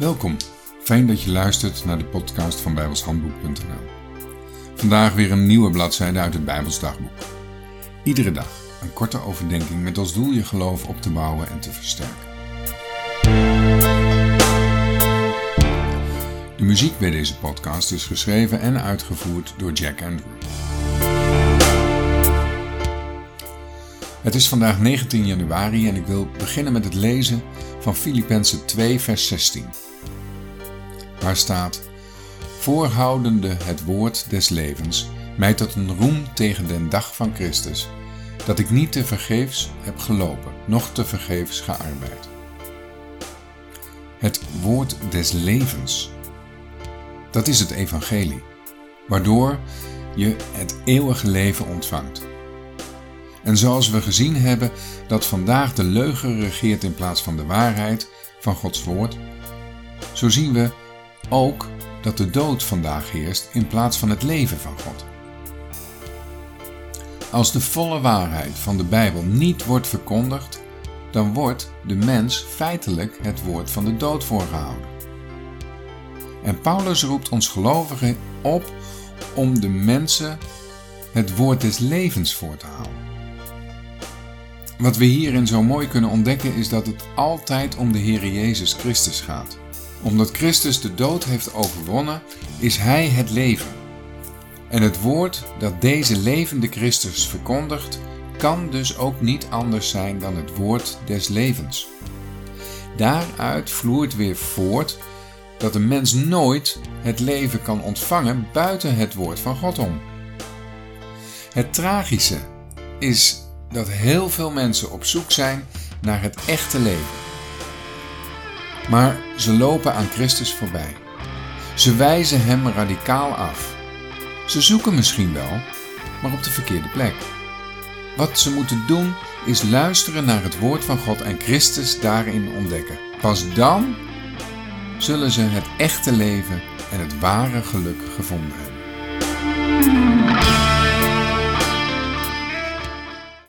Welkom, fijn dat je luistert naar de podcast van bijbelshandboek.nl. Vandaag weer een nieuwe bladzijde uit het Bijbels dagboek. Iedere dag een korte overdenking met als doel je geloof op te bouwen en te versterken. De muziek bij deze podcast is geschreven en uitgevoerd door Jack Andrews. Het is vandaag 19 januari en ik wil beginnen met het lezen van Filippenzen 2 vers 16 waar staat: Voorhoudende het woord des levens, mij tot een roem tegen den dag van Christus, dat ik niet te vergeefs heb gelopen, noch te vergeefs gearbeid. Het woord des levens, dat is het evangelie, waardoor je het eeuwige leven ontvangt. En zoals we gezien hebben dat vandaag de leugen regeert in plaats van de waarheid van Gods woord, zo zien we ook dat de dood vandaag heerst in plaats van het leven van God. Als de volle waarheid van de Bijbel niet wordt verkondigd, dan wordt de mens feitelijk het woord van de dood voorgehouden. En Paulus roept ons gelovigen op om de mensen het woord des levens voor te houden. Wat we hierin zo mooi kunnen ontdekken is dat het altijd om de Heer Jezus Christus gaat omdat Christus de dood heeft overwonnen, is Hij het leven. En het woord dat deze levende Christus verkondigt, kan dus ook niet anders zijn dan het woord des levens. Daaruit vloeit weer voort dat een mens nooit het leven kan ontvangen buiten het woord van God om. Het tragische is dat heel veel mensen op zoek zijn naar het echte leven maar ze lopen aan Christus voorbij. Ze wijzen Hem radicaal af. Ze zoeken misschien wel, maar op de verkeerde plek. Wat ze moeten doen is luisteren naar het woord van God en Christus daarin ontdekken. Pas dan zullen ze het echte leven en het ware geluk gevonden hebben.